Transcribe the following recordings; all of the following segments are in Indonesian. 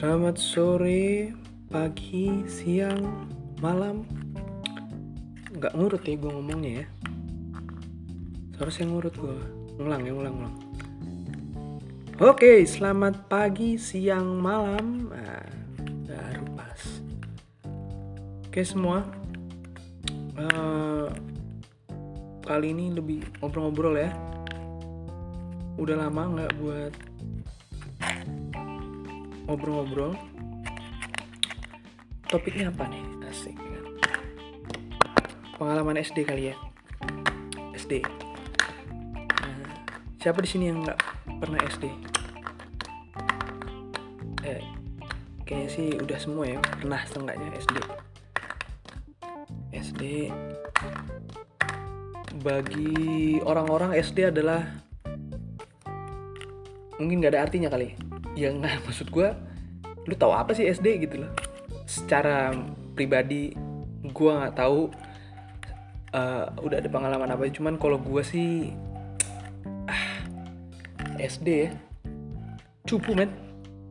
Selamat sore, pagi, siang, malam. Nggak ngurut ya gue ngomongnya ya. Seharusnya ngurut gue. Ngulang ya, ngulang, ngulang. Oke, selamat pagi, siang, malam. Nah, baru pas. Oke semua. Eh, kali ini lebih ngobrol-ngobrol ya. Udah lama nggak buat ngobrol-ngobrol. Topiknya apa nih? Asik kan? Pengalaman SD kali ya? SD Nah, siapa di sini yang nggak pernah SD eh kayaknya sih udah semua ya pernah setengahnya SD SD bagi orang-orang SD adalah mungkin nggak ada artinya kali yang nggak maksud gue lu tahu apa sih SD gitu loh? Secara pribadi gue nggak tahu eh, udah ada pengalaman apa. Cuman kalau gue sih ah, SD ya. Cupu men.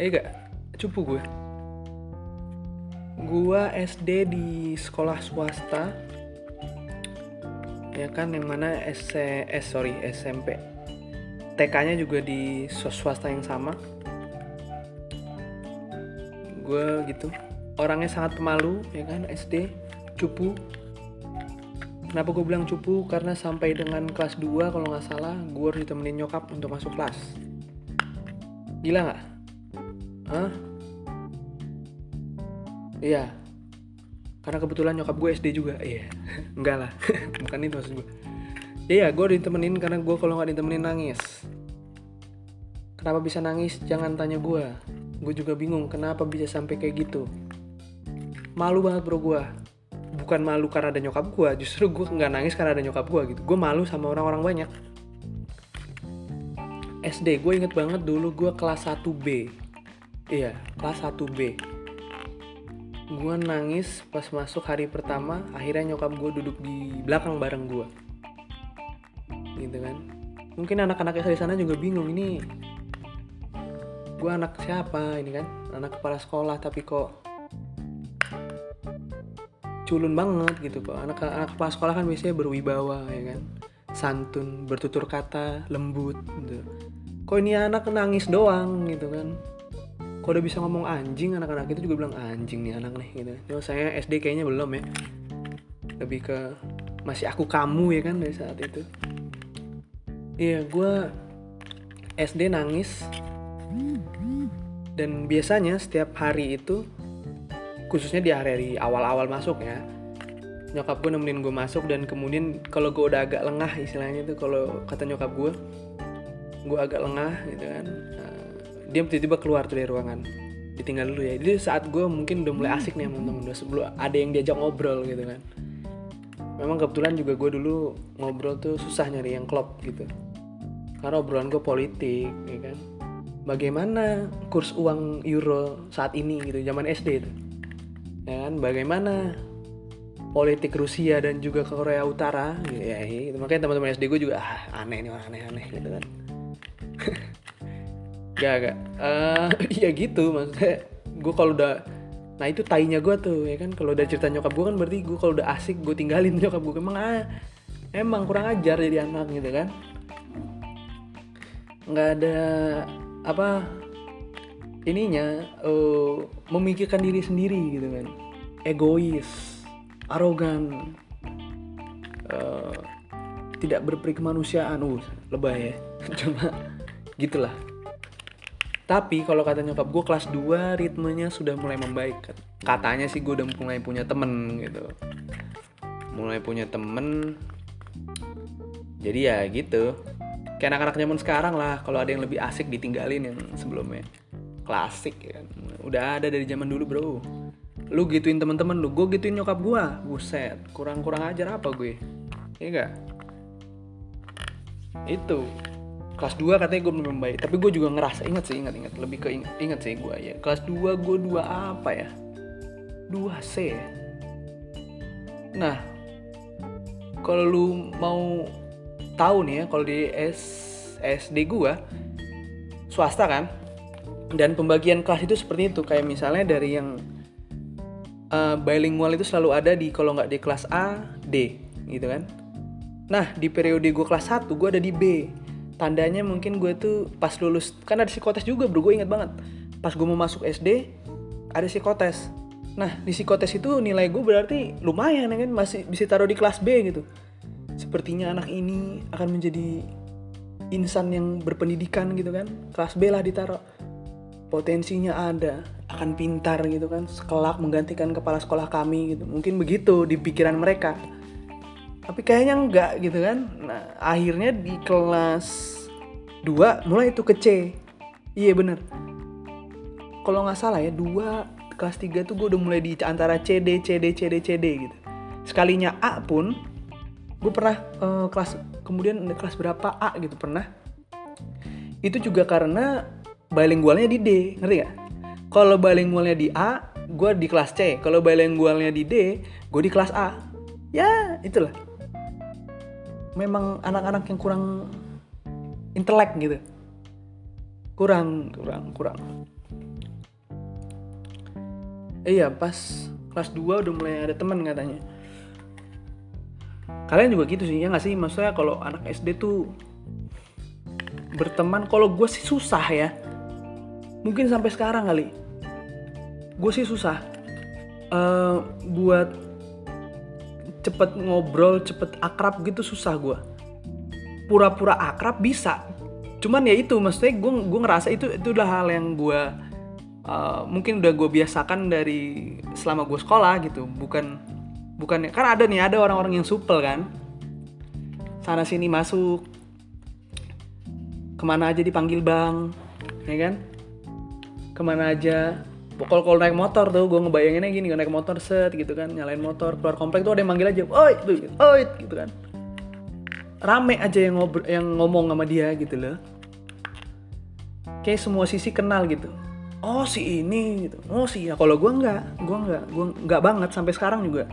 Eh gak cupu gue gue SD di sekolah swasta. Ya kan yang mana S, S sorry SMP TK-nya juga di swasta yang sama gue gitu. Orangnya sangat pemalu ya kan SD cupu. Kenapa gue bilang cupu? Karena sampai dengan kelas 2 kalau nggak salah gue harus ditemenin nyokap untuk masuk kelas. Gila nggak? Hah? iya. Karena kebetulan nyokap gue SD juga. Iya. Enggak lah. Bukan itu maksud gue. Iya gue ditemenin karena gue kalau nggak ditemenin nangis. Kenapa bisa nangis? Jangan tanya gue gue juga bingung kenapa bisa sampai kayak gitu. Malu banget bro gue bukan malu karena ada nyokap gue justru gue nggak nangis karena ada nyokap gue gitu. Gue malu sama orang-orang banyak. SD gue inget banget dulu gue kelas 1B iya kelas 1B gue nangis pas masuk hari pertama akhirnya nyokap gue duduk di belakang bareng gue gitu kan. Mungkin anak-anak di sana juga bingung ini gue anak siapa ini kan? Anak kepala sekolah tapi kok culun banget gitu kok. Anak anak kepala sekolah kan biasanya berwibawa ya kan? Santun bertutur kata lembut gitu. Kok ini anak nangis doang gitu kan? Kok udah bisa ngomong anjing? Anak-anak itu juga bilang anjing nih anak nih gitu. Cuma saya SD kayaknya belum ya. Lebih ke masih aku kamu ya kan dari saat itu. Iya gue SD nangis dan biasanya setiap hari itu khususnya di hari-hari awal-awal masuk ya nyokap gue nemenin gue masuk dan kemudian kalau gue udah agak lengah istilahnya itu kalau kata nyokap gue gue agak lengah gitu kan nah, dia tiba-tiba keluar tuh dari ruangan ditinggal dulu ya. Jadi saat gue mungkin udah mulai asik nih sama temen udah sebelum ada yang diajak ngobrol gitu kan. Memang kebetulan juga gue dulu ngobrol tuh susah nyari yang klop gitu. Karena obrolan gue politik ya kan bagaimana kurs uang euro saat ini gitu zaman SD itu. Ya kan? Bagaimana politik Rusia dan juga Korea Utara gitu, ya gitu. makanya teman-teman SD gue juga ah, aneh nih orang aneh-aneh gitu kan. Gak gak Eh, ya gitu maksudnya. Gue kalau udah nah itu tainya gue tuh ya kan? Kalau udah cerita nyokap gue kan berarti gue kalau udah asik gue tinggalin nyokap gue emang ah emang kurang ajar jadi anak gitu kan. Nggak ada apa ininya eh, memikirkan diri sendiri gitu kan. Egois arogan eh, tidak berperi kemanusiaan. Uh lebay ya. Cuma gitulah. Tapi kalau kata nyokap gue kelas 2 ritmenya sudah mulai membaik. Katanya sih gue udah mulai punya temen gitu. Mulai punya temen. Jadi ya gitu kayak anak-anak zaman sekarang lah kalau ada yang lebih asik ditinggalin yang sebelumnya. Klasik ya kan? Udah ada dari zaman dulu bro. Lu gituin temen-temen lu gue gituin nyokap gue buset kurang-kurang ajar apa gue? Iya gak itu. Kelas 2 katanya gue belum baik tapi gue juga ngerasa ingat sih ingat ingat. Lebih ke ingat, ingat sih gue ya. Kelas 2 gue 2 apa ya? 2 C ya? Nah kalau lu mau tahu nih ya kalau di S SD gue swasta kan? Dan pembagian kelas itu seperti itu. Kayak misalnya dari yang uh, bilingual itu selalu ada di kalau nggak di kelas A D gitu kan? Nah di periode gue kelas 1 gue ada di B. Tandanya mungkin gue tuh pas lulus kan ada psikotes juga bro. Gue inget banget. Pas gue mau masuk SD ada psikotes. Nah di psikotes itu nilai gue berarti lumayan ya kan? Masih bisa taruh di kelas B gitu sepertinya anak ini akan menjadi insan yang berpendidikan gitu kan. Kelas B lah ditaruh. Potensinya ada akan pintar gitu kan. Sekelak menggantikan kepala sekolah kami gitu. Mungkin begitu di pikiran mereka. Tapi kayaknya enggak gitu kan. Nah akhirnya di kelas 2 mulai itu ke C. Iya bener. Kalau nggak salah ya 2 kelas 3 tuh gue udah mulai di antara C D C D C D C D gitu. Sekalinya A pun gue pernah uh, kelas kemudian kelas berapa A gitu pernah. Itu juga karena bilingualnya di D ngerti gak? kalau bilingualnya di A gue di kelas C. Kalau bilingualnya di D gue di kelas A. Ya itulah. Memang anak-anak yang kurang intelek gitu. Kurang kurang kurang. Iya pas kelas 2 udah mulai ada teman katanya kalian juga gitu sih ya nggak sih? Maksudnya kalau anak SD tuh berteman kalau gue sih susah ya. Mungkin sampai sekarang kali. Gue sih susah uh, buat cepet ngobrol cepet akrab gitu susah gue pura-pura akrab bisa. Cuman ya itu maksudnya gue gue ngerasa itu itu udah hal yang gue uh, mungkin udah gue biasakan dari selama gue sekolah gitu. Bukan bukan kan ada nih ada orang-orang yang supel kan? Sana sini masuk. Ke mana aja dipanggil bang ya kan? Ke mana aja. Pokok kalau naik motor tuh gue ngebayanginnya gini naik motor set gitu kan. Nyalain motor keluar komplek tuh ada yang manggil aja oi tuh oi gitu kan. Rame aja yang ngobrol yang ngomong sama dia gitu loh. Kayak semua sisi kenal gitu. Oh si ini gitu. Oh si ya. Kalau gue nggak gue nggak gue nggak banget sampai sekarang juga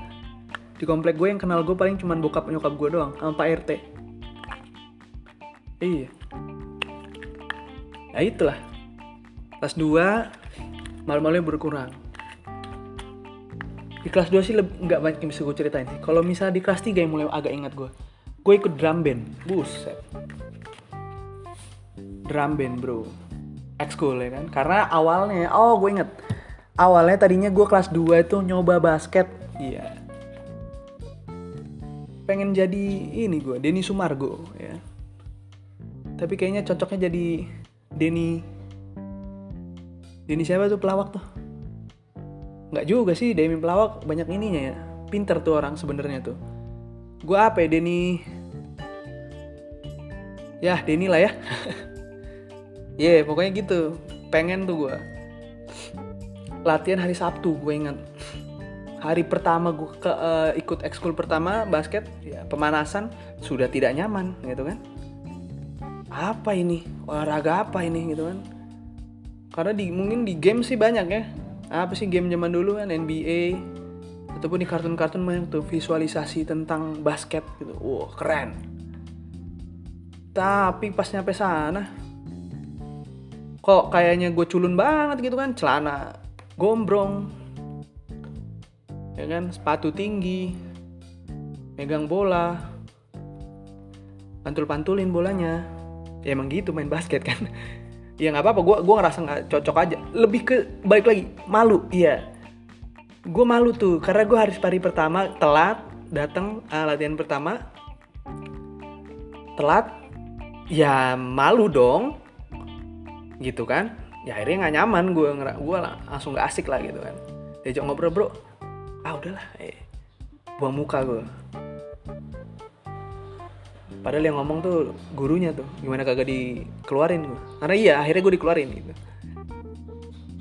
di komplek gue yang kenal gue paling cuman bokap nyokap gue doang sama pak rt iya. Ya itulah. Kelas 2 malu-malunya berkurang. Di kelas 2 sih nggak banyak yang bisa gue ceritain sih. Kalau misalnya di kelas 3 yang mulai agak ingat gue gue ikut drum band. Buset. Drum band bro. Ekskul ya kan? Karena awalnya oh gue inget awalnya tadinya gue kelas 2 itu nyoba basket. Iya pengen jadi ini gue Denny Sumargo ya. Tapi kayaknya cocoknya jadi Denny Denny siapa tuh pelawak tuh? Nggak juga sih Denny pelawak banyak ininya ya. Pinter tuh orang sebenarnya tuh. Gue apa ya Denny? Ya Denny lah ya. Ya yeah, pokoknya gitu. Pengen tuh gue latihan hari Sabtu gue ingat hari pertama gue ke uh, ikut ekskul pertama basket ya pemanasan sudah tidak nyaman gitu kan. Apa ini? Olahraga apa ini gitu kan. Karena di mungkin di game sih banyak ya. Apa sih game zaman dulu kan NBA ataupun di kartun-kartun banyak tuh visualisasi tentang basket gitu. Wow keren. Tapi pas nyampe sana kok kayaknya gue culun banget gitu kan celana gombrong ya kan? Sepatu tinggi megang bola pantul-pantulin bolanya. Ya emang gitu main basket kan. Ya nggak apa-apa gue gue ngerasa nggak cocok aja. Lebih ke baik lagi malu iya. Gue malu tuh karena gue hari hari pertama telat datang uh, latihan pertama. Telat ya malu dong gitu kan. Ya akhirnya nggak nyaman gue gue langsung nggak asik lah gitu kan. Diajak ngobrol bro ah udahlah eh, buang muka gue padahal yang ngomong tuh gurunya tuh gimana kagak dikeluarin gue karena iya akhirnya gue dikeluarin gitu.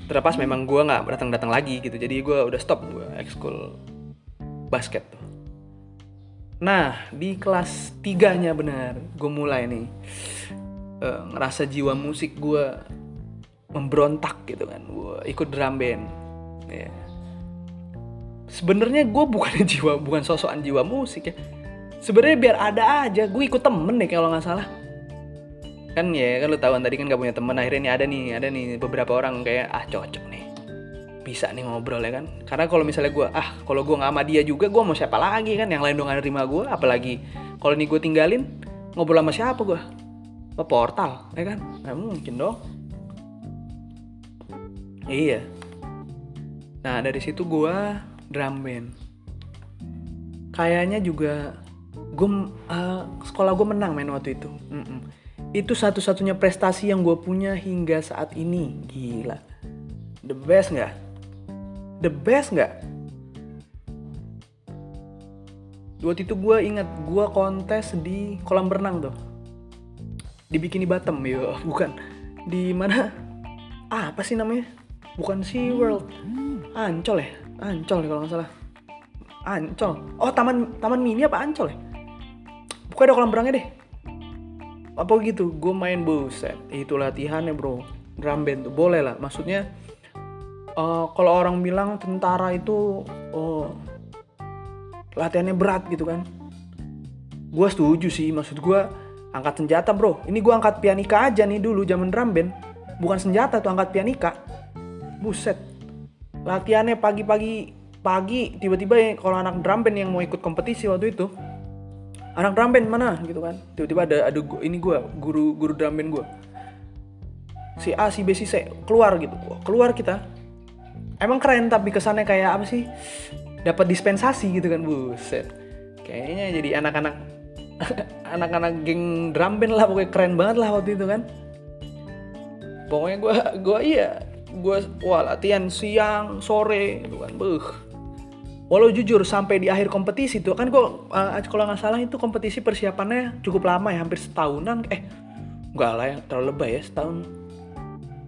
Terlepas memang gue nggak datang datang lagi gitu jadi gue udah stop gue ekskul basket tuh. Nah di kelas tiganya benar gue mulai nih uh, ngerasa jiwa musik gue memberontak gitu kan gue ikut drum band yeah. Sebenarnya gue bukan jiwa bukan sosokan jiwa musik ya. Sebenarnya biar ada aja gue ikut temen deh kalau nggak salah. Kan ya kan lu tahu tadi kan gak punya teman akhirnya nih ada nih ada nih beberapa orang kayak ah cocok nih. Bisa nih ngobrol ya kan. Karena kalau misalnya gue ah kalau gue nggak sama dia juga gue mau siapa lagi kan yang lain dong nerima gue apalagi kalau nih gue tinggalin ngobrol sama siapa gue apa portal ya kan? Nggak mungkin dong. Iya. Nah dari situ gue drum band. Kayaknya juga gue uh, sekolah gue menang main waktu itu. Mm -mm. itu satu-satunya prestasi yang gue punya hingga saat ini. Gila. The best nggak? The best nggak? Waktu itu gue ingat gue kontes di kolam berenang tuh. Di Bikini Bottom yo bukan. Di mana? Ah, apa sih namanya? Bukan Sea World. Ancol ya Ancol nih kalau nggak salah. Ancol. Oh taman taman mini apa Ancol ya? Bukan ada kolam berenangnya deh. Apa gitu? Gue main buset. Itu latihannya bro. Drum band tuh. Boleh lah. Maksudnya uh, kalau orang bilang tentara itu oh, latihannya berat gitu kan. Gue setuju sih. Maksud gue angkat senjata bro. Ini gue angkat pianika aja nih dulu zaman drum band. Bukan senjata tuh angkat pianika. Buset latihannya pagi-pagi pagi tiba-tiba ya kalau anak drum band yang mau ikut kompetisi waktu itu. Anak drum band mana? Gitu kan. Tiba-tiba ada ada ini gue guru guru drum band gue si A si B si C keluar gitu. Keluar kita. Emang keren tapi kesannya kayak apa sih? Dapat dispensasi gitu kan buset. Kayaknya jadi anak-anak anak-anak geng drum band lah pokoknya keren banget lah waktu itu kan. Pokoknya gue gue iya gue wah latihan siang sore gitu kan buh walau jujur sampai di akhir kompetisi tuh kan gue uh, kalau nggak salah itu kompetisi persiapannya cukup lama ya hampir setahunan eh enggak lah yang terlalu lebay ya setahun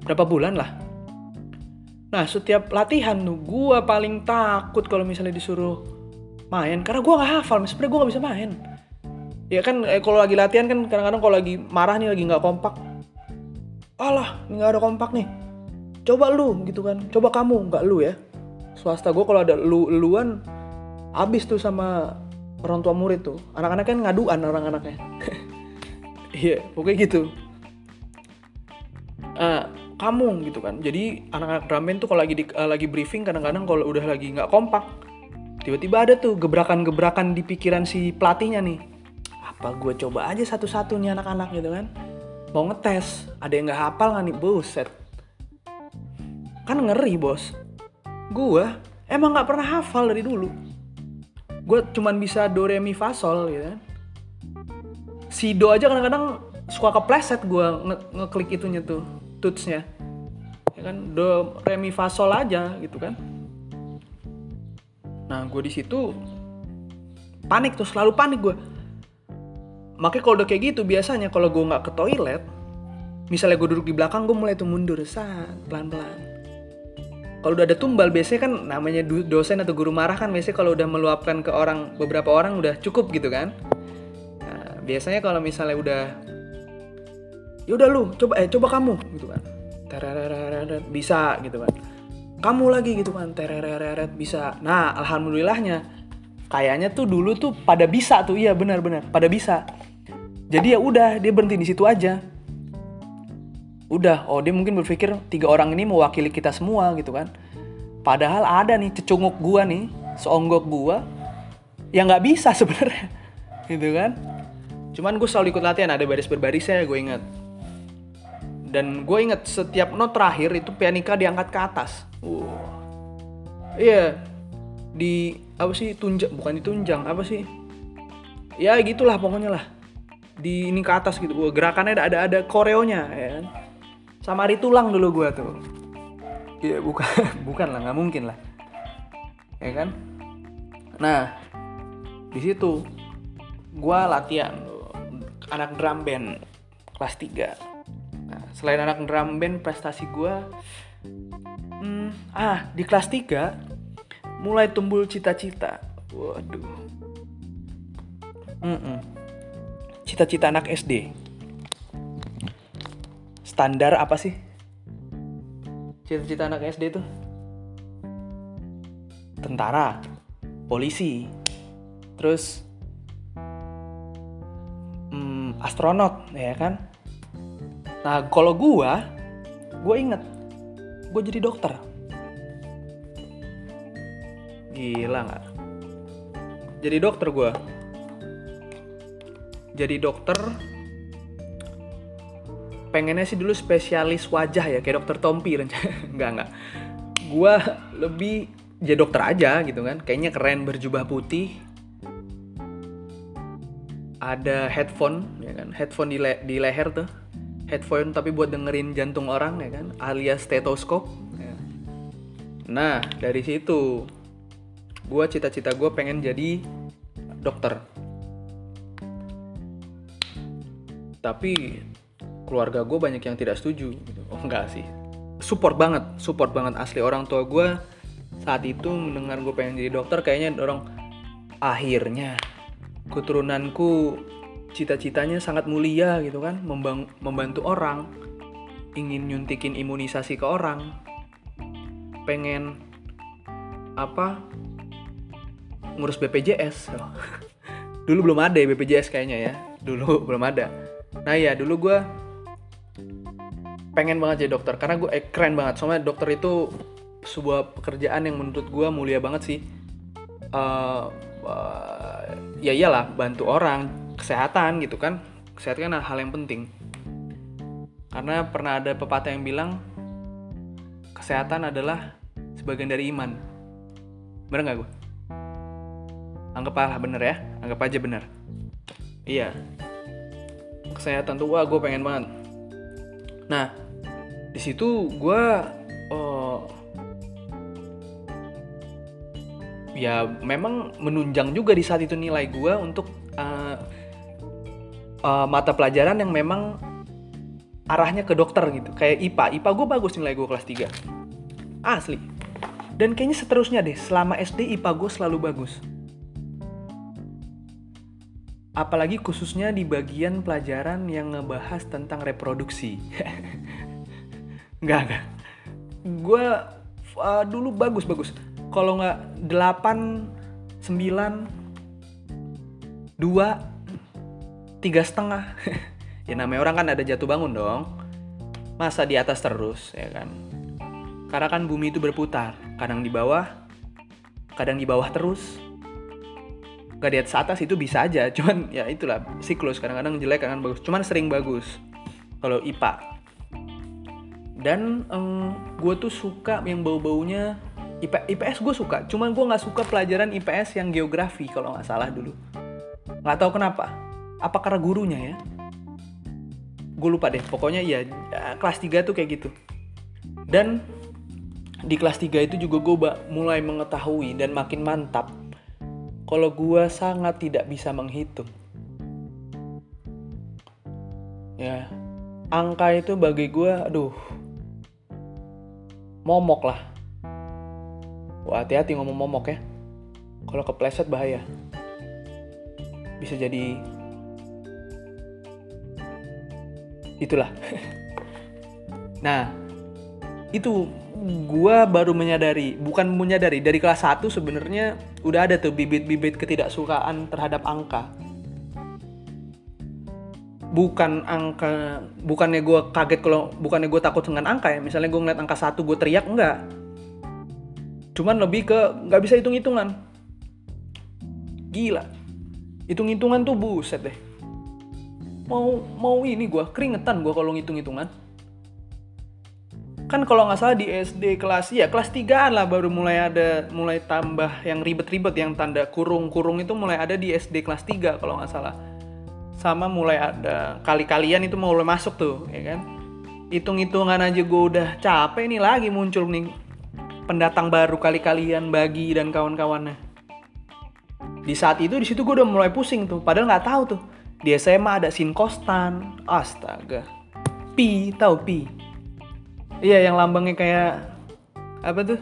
berapa bulan lah Nah setiap latihan tuh gue paling takut kalau misalnya disuruh main karena gue nggak hafal. Sebenarnya gue nggak bisa main. Ya kan eh, kalau lagi latihan kan kadang-kadang kalau lagi marah nih lagi nggak kompak. Alah, nggak ada kompak nih. Coba lu gitu kan. Coba kamu nggak lu ya. Swasta gue kalau ada lu luan abis tuh sama orang tua murid tuh. Anak-anak kan ngaduan orang anaknya. Iya, pokoknya gitu. Uh, kamu gitu kan jadi anak-anak band tuh kalau lagi di, uh, lagi briefing kadang-kadang kalau udah lagi nggak kompak tiba-tiba ada tuh gebrakan-gebrakan di pikiran si pelatihnya nih apa gue coba aja satu-satu nih anak-anak gitu kan mau ngetes ada yang nggak hafal nggak nih buset kan ngeri bos. Gue emang nggak pernah hafal dari dulu. Gue cuman bisa do re mi fa sol gitu kan. Si do aja kadang-kadang suka kepleset gue nge ngeklik itunya tuh tutsnya. Ya kan do re mi fa sol aja gitu kan. Nah gue di situ panik tuh selalu panik gue makanya kalau udah kayak gitu biasanya kalau gue nggak ke toilet misalnya gue duduk di belakang gue mulai tuh mundur saat pelan pelan kalau udah ada tumbal biasanya kan namanya dosen atau guru marah kan biasanya kalau udah meluapkan ke orang beberapa orang udah cukup gitu kan. Nah, biasanya kalau misalnya udah ya udah lu coba eh coba kamu gitu kan. Bisa gitu kan. Kamu lagi gitu kan. Tereret bisa. Nah alhamdulillahnya kayaknya tuh dulu tuh pada bisa tuh iya benar-benar pada bisa. Jadi ya udah dia berhenti di situ aja udah oh dia mungkin berpikir tiga orang ini mewakili kita semua gitu kan. Padahal ada nih cecunguk gua nih seonggok gua yang nggak bisa sebenarnya gitu kan. Cuman gue selalu ikut latihan ada baris berbarisnya gue ingat. Dan gue inget setiap not terakhir itu pianika diangkat ke atas. Uh. iya. Yeah. di apa sih tunjang bukan ditunjang apa sih? Ya gitulah pokoknya lah. Di ini ke atas gitu gerakannya ada ada ada koreonya ya kan sama hari tulang dulu gue tuh. Iya bukan bukan lah nggak mungkin lah. Ya kan? Nah di situ gue latihan anak drum band kelas 3 selain anak drum band prestasi gue hmm, ah di kelas 3 mulai tumbuh cita-cita. Waduh. Cita-cita anak SD standar apa sih? Cita-cita anak SD tuh tentara polisi terus hmm, astronot ya kan? Nah kalau gue gue inget gue jadi dokter. Gila nggak? Jadi dokter gue jadi dokter pengennya sih dulu spesialis wajah ya kayak dokter Tompi rencana nggak nggak. Gue lebih jadi dokter aja gitu kan. Kayaknya keren berjubah putih. Ada headphone ya kan? Headphone di, le di leher tuh. Headphone tapi buat dengerin jantung orang ya kan? Alias stetoskop ya. nah dari situ gue cita-cita gue pengen jadi dokter. Tapi keluarga gue banyak yang tidak setuju gitu. oh enggak sih. Support banget support banget asli orang tua gue saat itu mendengar gue pengen jadi dokter kayaknya dorong. Akhirnya keturunanku cita-citanya sangat mulia gitu kan. Membang membantu orang ingin nyuntikin imunisasi ke orang. Pengen apa ngurus BPJS dulu belum ada ya BPJS kayaknya ya. Dulu belum ada. Nah ya dulu gue pengen banget jadi dokter karena gue eh, keren banget. Soalnya dokter itu sebuah pekerjaan yang menurut gue mulia banget sih. Uh, uh, ya iyalah bantu orang kesehatan gitu kan. Kesehatan kan hal yang penting. Karena pernah ada pepatah yang bilang kesehatan adalah sebagian dari iman. Bener nggak gue anggap aja bener ya anggap aja bener. Iya. Kesehatan tuh wah gue pengen banget. Nah di situ gue uh, ya memang menunjang juga di saat itu nilai gue untuk uh, uh, mata pelajaran yang memang arahnya ke dokter gitu. Kayak IPA IPA gue bagus nilai gue kelas 3 asli. Dan kayaknya seterusnya deh. Selama SD IPA gue selalu bagus. Apalagi khususnya di bagian pelajaran yang ngebahas tentang reproduksi Enggak, enggak. Gue uh, dulu bagus bagus. Kalau nggak 8 9 2 tiga setengah. Ya namanya orang kan ada jatuh bangun dong. Masa di atas terus ya kan? Karena kan bumi itu berputar. Kadang di bawah kadang di bawah terus. Gak di atas atas itu bisa aja. Cuman ya itulah siklus. Kadang-kadang jelek kadang bagus. Cuman sering bagus. Kalau IPA dan um, gue tuh suka yang bau-baunya IP, IPS gue suka. Cuman gue nggak suka pelajaran IPS yang geografi kalau nggak salah dulu. Nggak tahu kenapa. Apa karena gurunya ya? Gue lupa deh. Pokoknya ya, ya kelas 3 tuh kayak gitu. Dan di kelas 3 itu juga gue mulai mengetahui dan makin mantap kalau gue sangat tidak bisa menghitung. Ya angka itu bagi gue aduh momok lah. Wah hati-hati ngomong momok ya. Kalau kepleset bahaya. Bisa jadi itulah. Nah itu gua baru menyadari bukan menyadari dari kelas 1 sebenarnya udah ada tuh bibit-bibit ketidaksukaan terhadap angka bukan angka bukannya gue kaget kalau bukannya gue takut dengan angka ya. Misalnya gue ngeliat angka satu gue teriak enggak. Cuman lebih ke nggak bisa hitung hitungan gila. Hitung hitungan tuh buset deh. Mau mau ini gue keringetan gue kalau ngitung hitungan kan kalau nggak salah di SD kelas ya kelas 3 lah baru mulai ada mulai tambah yang ribet-ribet yang tanda kurung-kurung itu mulai ada di SD kelas 3 kalau nggak salah sama mulai ada kali-kalian itu mulai masuk tuh ya kan? Hitung-hitungan aja gue udah capek nih lagi muncul nih pendatang baru kali-kalian bagi dan kawan-kawannya. Di saat itu di situ gue udah mulai pusing tuh padahal nggak tahu tuh. Di SMA ada sin kostan. Astaga. Pi tahu pi? Iya yang lambangnya kayak apa tuh?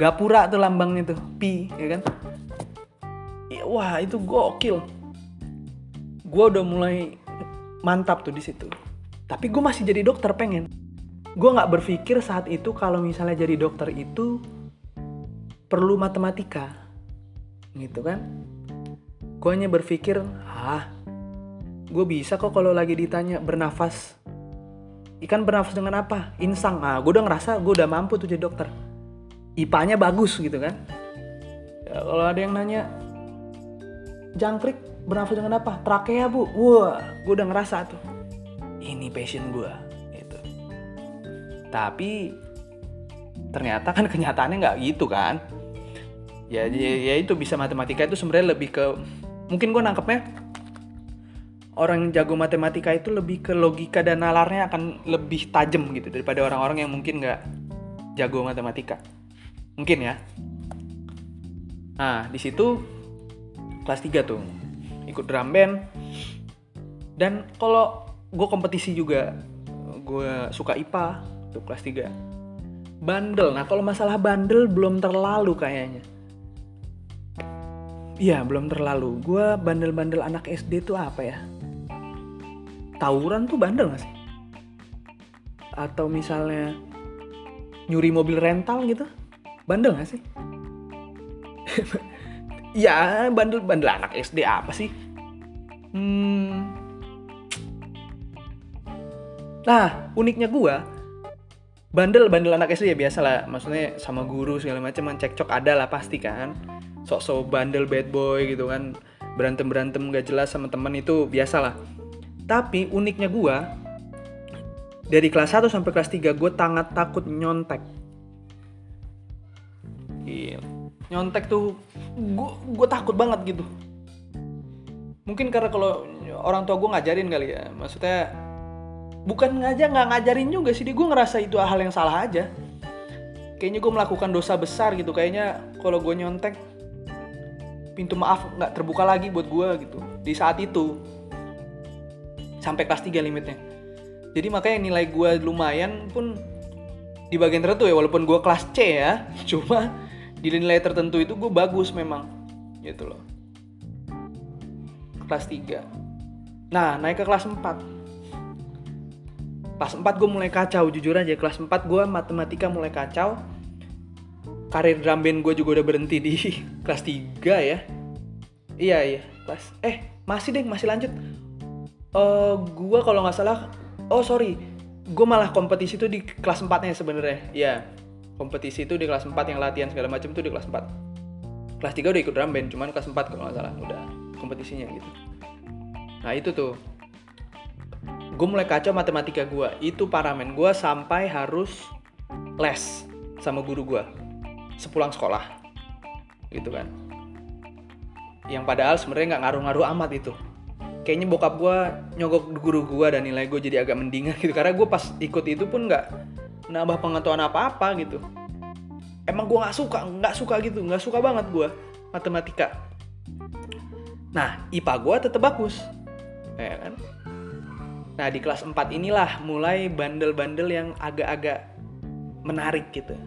Gapura tuh lambangnya tuh pi ya kan? Wah itu gokil gue udah mulai mantap tuh di situ. Tapi gue masih jadi dokter pengen. Gue nggak berpikir saat itu kalau misalnya jadi dokter itu perlu matematika. Gitu kan? Gue hanya berpikir ah gue bisa kok kalau lagi ditanya bernafas. Ikan bernafas dengan apa? Insang. Ah gue udah ngerasa gue udah mampu tuh jadi dokter. Ipanya bagus gitu kan? Ya, kalau ada yang nanya jangkrik bernafas dengan apa? Trakea bu? Wah gue udah ngerasa tuh. Ini passion gue gitu. Tapi ternyata kan kenyataannya nggak gitu kan? Ya, ya ya itu bisa matematika itu sebenarnya lebih ke mungkin gue nangkepnya orang yang jago matematika itu lebih ke logika dan nalarnya akan lebih tajam gitu daripada orang-orang yang mungkin nggak jago matematika. Mungkin ya. Nah di situ kelas 3 tuh ikut drum band dan kalau gue kompetisi juga gue suka IPA tuh kelas 3 bandel nah kalau masalah bandel belum terlalu kayaknya Iya belum terlalu. Gue bandel-bandel anak SD tuh apa ya? Tawuran tuh bandel gak sih? Atau misalnya nyuri mobil rental gitu? Bandel gak sih? ya bandel-bandel anak SD apa sih? Hmm. Nah uniknya gue bandel-bandel anak SD ya biasa lah. Maksudnya sama guru segala macam cekcok ada lah pasti kan sok-sok bandel bad boy gitu kan berantem berantem gak jelas sama teman itu biasa lah tapi uniknya gue dari kelas 1 sampai kelas 3 gue sangat takut nyontek Gila. Nyontek tuh gue gue takut banget gitu. Mungkin karena kalau orang tua gue ngajarin kali ya maksudnya bukan ngajak nggak ngajarin juga sih gue ngerasa itu hal yang salah aja. Kayaknya gue melakukan dosa besar gitu kayaknya kalau gue nyontek pintu maaf nggak terbuka lagi buat gue gitu di saat itu. Sampai kelas 3 limitnya. Jadi makanya nilai gue lumayan pun di bagian tertentu ya walaupun gue kelas C ya cuma di nilai tertentu itu gue bagus memang gitu loh. Kelas 3 nah naik ke kelas 4 kelas 4 gue mulai kacau jujur aja. Kelas 4 gue matematika mulai kacau. Karir drum band gue juga udah berhenti di kelas 3 ya. Iya iya. Kelas eh masih deh masih lanjut. Uh, gue kalau nggak salah oh sorry. Gue malah kompetisi itu di kelas 4 nya sebenarnya. Ya kompetisi itu di kelas 4 yang latihan segala macam tuh di kelas 4 kelas 3 udah ikut drum band cuman kelas 4 kalau nggak salah udah kompetisinya gitu. Nah itu tuh. Gue mulai kacau matematika gue itu paramen gue sampai harus les sama guru gue sepulang sekolah. Gitu kan. Yang padahal sebenarnya nggak ngaruh-ngaruh amat itu. Kayaknya bokap gue nyogok guru gue dan nilai gue jadi agak mendingan gitu. Karena gue pas ikut itu pun nggak nambah pengetahuan apa-apa gitu. Emang gue nggak suka nggak suka gitu nggak suka banget gue matematika. Nah IPA gue tetap bagus. Ya kan? Nah di kelas 4 inilah mulai bandel-bandel yang agak-agak menarik gitu.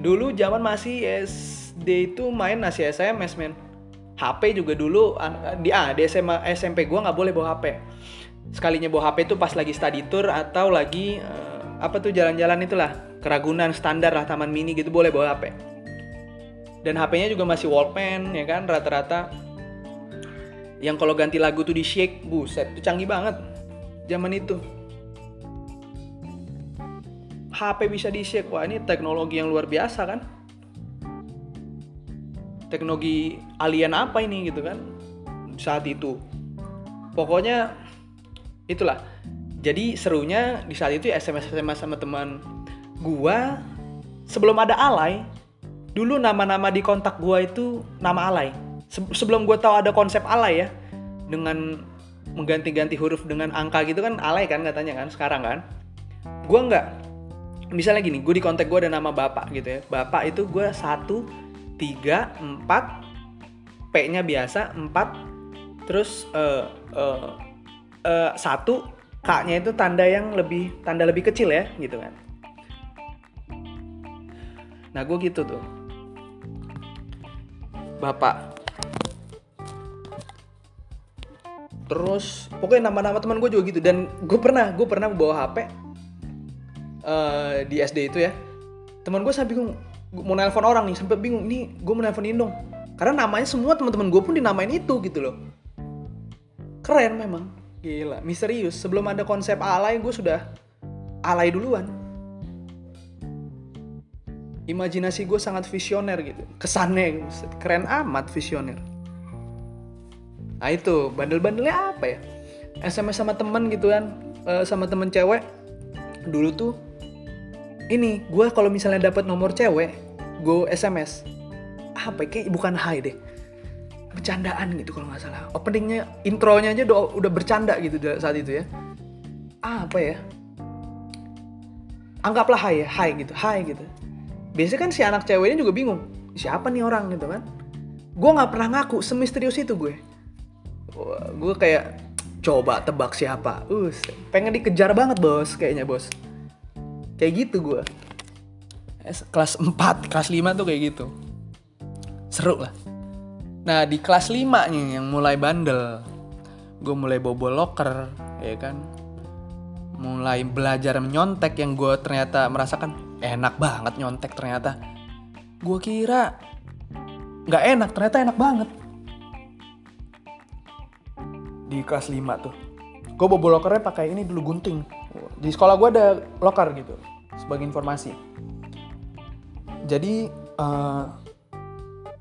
Dulu zaman masih SD itu main masih SMS men. HP juga dulu di ah di SMA SMP gue nggak boleh bawa HP sekalinya bawa HP itu pas lagi study tour atau lagi uh, apa tuh jalan-jalan itulah? Keragunan standar lah taman mini gitu boleh bawa HP dan HP-nya juga masih Walkman ya kan rata-rata. Yang kalau ganti lagu tuh di shake buset tuh canggih banget. Zaman itu. HP bisa di shake wah ini teknologi yang luar biasa kan? Teknologi alien apa ini gitu kan? Saat itu. Pokoknya itulah jadi serunya di saat itu SMS SMS sama teman gua sebelum ada alay dulu nama-nama di kontak gua itu nama alay. Sebelum gua tahu ada konsep alay ya dengan mengganti-ganti huruf dengan angka gitu kan alay kan katanya kan sekarang kan. Gua nggak misalnya gini gue di kontak gue ada nama bapak gitu ya. Bapak itu gue satu tiga empat p nya biasa empat terus uh, uh, uh, satu k nya itu tanda yang lebih tanda lebih kecil ya gitu kan. Nah gue gitu tuh. Bapak. Terus pokoknya nama-nama teman gue juga gitu. Dan gue pernah gue pernah bawa hp uh, di SD itu ya. Teman gue sampai bingung mau nelpon orang nih sampai bingung ini gue mau nelpon dong. Karena namanya semua teman-teman gue pun dinamain itu gitu loh. Keren memang Gila, misterius. Sebelum ada konsep alay, gue sudah alay duluan. Imajinasi gue sangat visioner gitu. Kesannya keren amat visioner. Nah itu, bandel-bandelnya apa ya? SMS sama temen gitu kan, eh, sama temen cewek. Dulu tuh, ini gue kalau misalnya dapat nomor cewek, gue SMS. Apa ya? Kayak bukan hai deh bercandaan gitu kalau nggak salah. Openingnya intronya aja udah, bercanda gitu saat itu ya. Apa ya? Anggaplah hai ya hai gitu hai gitu. Biasanya kan si anak ceweknya juga bingung siapa nih orang gitu kan. Gue nggak pernah ngaku semisterius itu gue. Gue kayak coba tebak siapa. Us pengen dikejar banget bos kayaknya bos. Kayak gitu gue kelas 4 kelas 5 tuh kayak gitu. Seru lah Nah di kelas 5 nih yang mulai bandel Gue mulai bobo locker ya kan? Mulai belajar menyontek yang gue ternyata merasakan Enak banget nyontek ternyata. Gue kira nggak enak ternyata enak banget. Di kelas 5 tuh Gue bobo lockernya pakai ini dulu gunting. Di sekolah gue ada locker gitu Sebagai informasi. Jadi uh,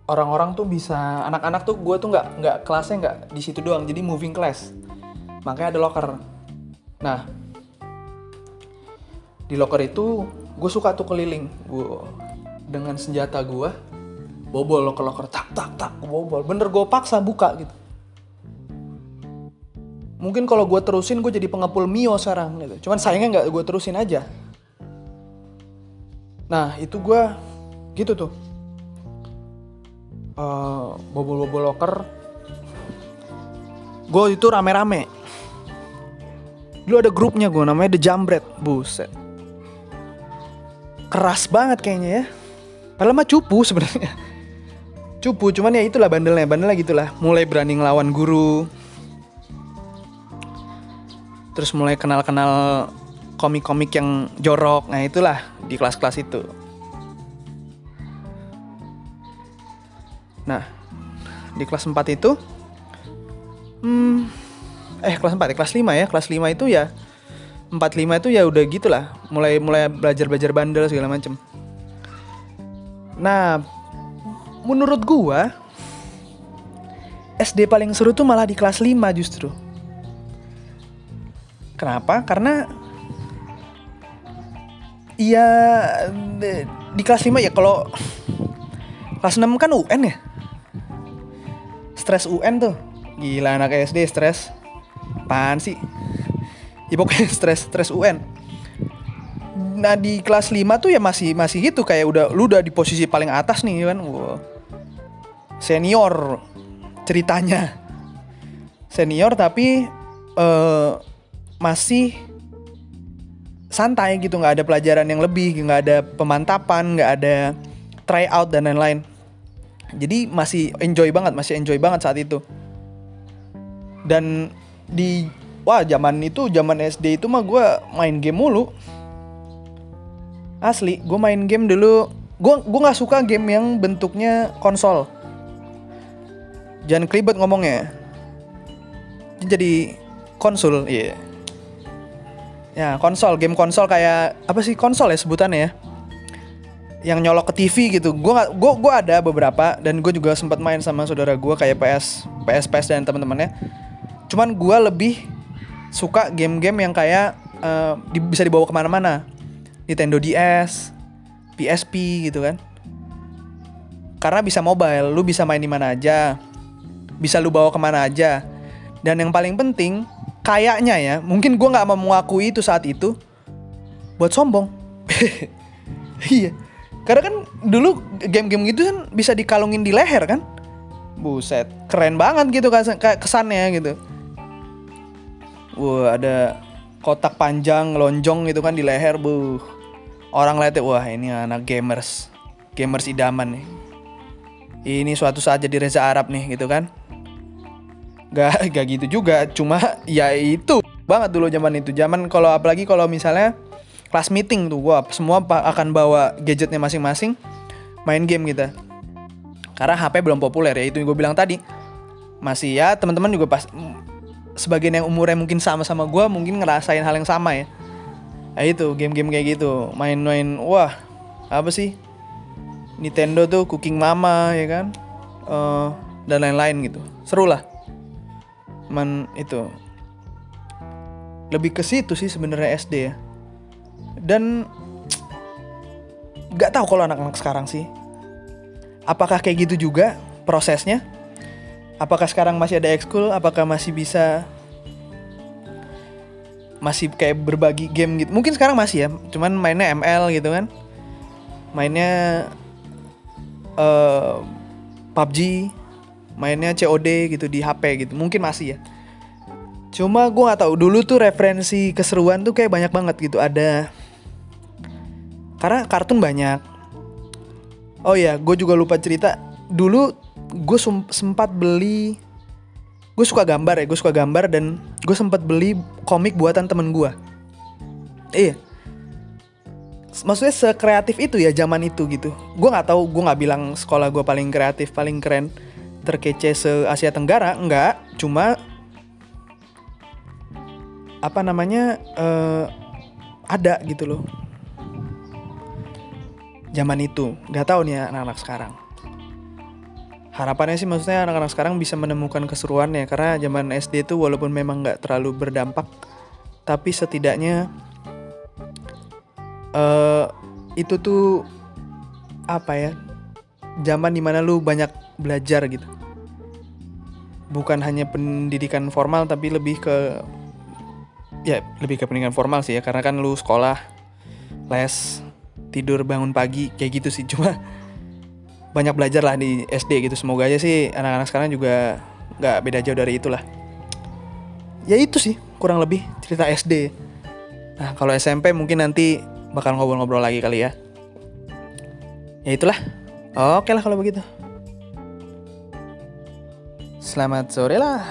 orang-orang tuh bisa anak-anak tuh gue tuh nggak nggak kelasnya nggak di situ doang jadi moving class. Makanya ada locker. Nah di locker itu gue suka tuh keliling. Gue dengan senjata gue bobol locker locker tak tak tak gue bobol. Bener gue paksa buka gitu. Mungkin kalau gue terusin gue jadi pengepul mio sekarang gitu. Cuman sayangnya nggak gue terusin aja. Nah itu gue gitu tuh uh, bobol-bobol locker gue itu rame-rame. Dulu ada grupnya gue namanya The Jambret. Buset. Keras banget kayaknya ya. Padahal mah cupu sebenarnya. Cupu cuman ya itulah bandelnya bandelnya gitulah. Mulai berani ngelawan guru. Terus mulai kenal-kenal komik-komik yang jorok. Nah itulah di kelas-kelas itu Nah, di kelas 4 itu hmm, eh kelas 4 ya, kelas 5 ya. Kelas 5 itu ya 45 itu ya udah gitulah, mulai mulai belajar-belajar bandel segala macem. Nah, menurut gua SD paling seru tuh malah di kelas 5 justru. Kenapa? Karena Iya di kelas 5 ya kalau kelas 6 kan UN ya stres UN tuh. Gila anak SD stres. Pan sih? Ya pokoknya stres stres UN nah di kelas 5 tuh ya masih masih gitu kayak udah lu udah di posisi paling atas nih kan? Wow. senior ceritanya. Senior tapi uh, masih santai gitu nggak ada pelajaran yang lebih nggak ada pemantapan nggak ada try out dan lain-lain jadi masih enjoy banget masih enjoy banget saat itu. Dan di wah zaman itu zaman SD itu mah gue main game mulu. Asli gue main game dulu. Gue gue nggak suka game yang bentuknya konsol. Jangan kelibet ngomongnya. Jadi konsul iya. Yeah. ya konsol game konsol kayak apa sih konsol ya sebutannya ya yang nyolok ke TV gitu. Gue gak, gue gue ada beberapa dan gue juga sempat main sama saudara gue kayak PS, PS, PS dan teman-temannya. Cuman gue lebih suka game-game yang kayak uh, di, bisa dibawa ke mana-mana. Nintendo DS, PSP gitu kan. Karena bisa mobile, lu bisa main di mana aja, bisa lu bawa ke mana aja. Dan yang paling penting, kayaknya ya, mungkin gue nggak mau mengakui itu saat itu, buat sombong. iya karena kan dulu game-game gitu kan bisa dikalungin di leher kan. Buset, keren banget gitu kan kesannya gitu. Wah, ada kotak panjang lonjong gitu kan di leher, bu. Orang lihat wah ini anak gamers. Gamers idaman nih. Ini suatu saat jadi Reza Arab nih gitu kan. Gak, gak gitu juga, cuma ya itu banget dulu zaman itu. Zaman kalau apalagi kalau misalnya kelas meeting tuh gua semua akan bawa gadgetnya masing-masing main game kita. Karena HP belum populer ya itu yang gue bilang tadi. Masih ya teman-teman juga pas sebagian yang umurnya mungkin sama sama gue mungkin ngerasain hal yang sama ya. Nah itu game-game kayak gitu. Main-main wah apa sih? Nintendo tuh Cooking Mama ya kan? Uh, dan lain-lain gitu. Seru lah. Man itu lebih ke situ sih sebenarnya SD ya dan nggak tahu kalau anak-anak sekarang sih. Apakah kayak gitu juga prosesnya? Apakah sekarang masih ada ekskul? Apakah masih bisa masih kayak berbagi game gitu? Mungkin sekarang masih ya cuman mainnya ML gitu kan. Mainnya uh, PUBG mainnya COD gitu di HP gitu. Mungkin masih ya. Cuma gue nggak tahu dulu tuh referensi keseruan tuh kayak banyak banget gitu. Ada karena kartun banyak. Oh ya gue juga lupa cerita. Dulu gue sempat beli gue suka gambar ya gue suka gambar dan gue sempat beli komik buatan temen gue iya. Maksudnya sekreatif itu ya zaman itu gitu. Gue nggak tahu gue nggak bilang sekolah gue paling kreatif paling keren terkece se Asia Tenggara enggak cuma apa namanya uh, ada gitu loh zaman itu. Nggak tahu nih anak-anak sekarang. Harapannya sih maksudnya anak-anak sekarang bisa menemukan keseruannya karena zaman SD itu walaupun memang nggak terlalu berdampak tapi setidaknya uh, itu tuh apa ya zaman di mana lu banyak belajar gitu. Bukan hanya pendidikan formal tapi lebih ke ya lebih ke pendidikan formal sih ya karena kan lu sekolah les tidur bangun pagi kayak gitu sih. Cuma banyak belajar lah di SD gitu. Semoga aja sih anak-anak sekarang juga nggak beda jauh dari itulah. Ya itu sih kurang lebih cerita SD nah kalau SMP mungkin nanti bakal ngobrol-ngobrol lagi kali ya. Ya itulah. Oke lah kalau begitu. Selamat sore lah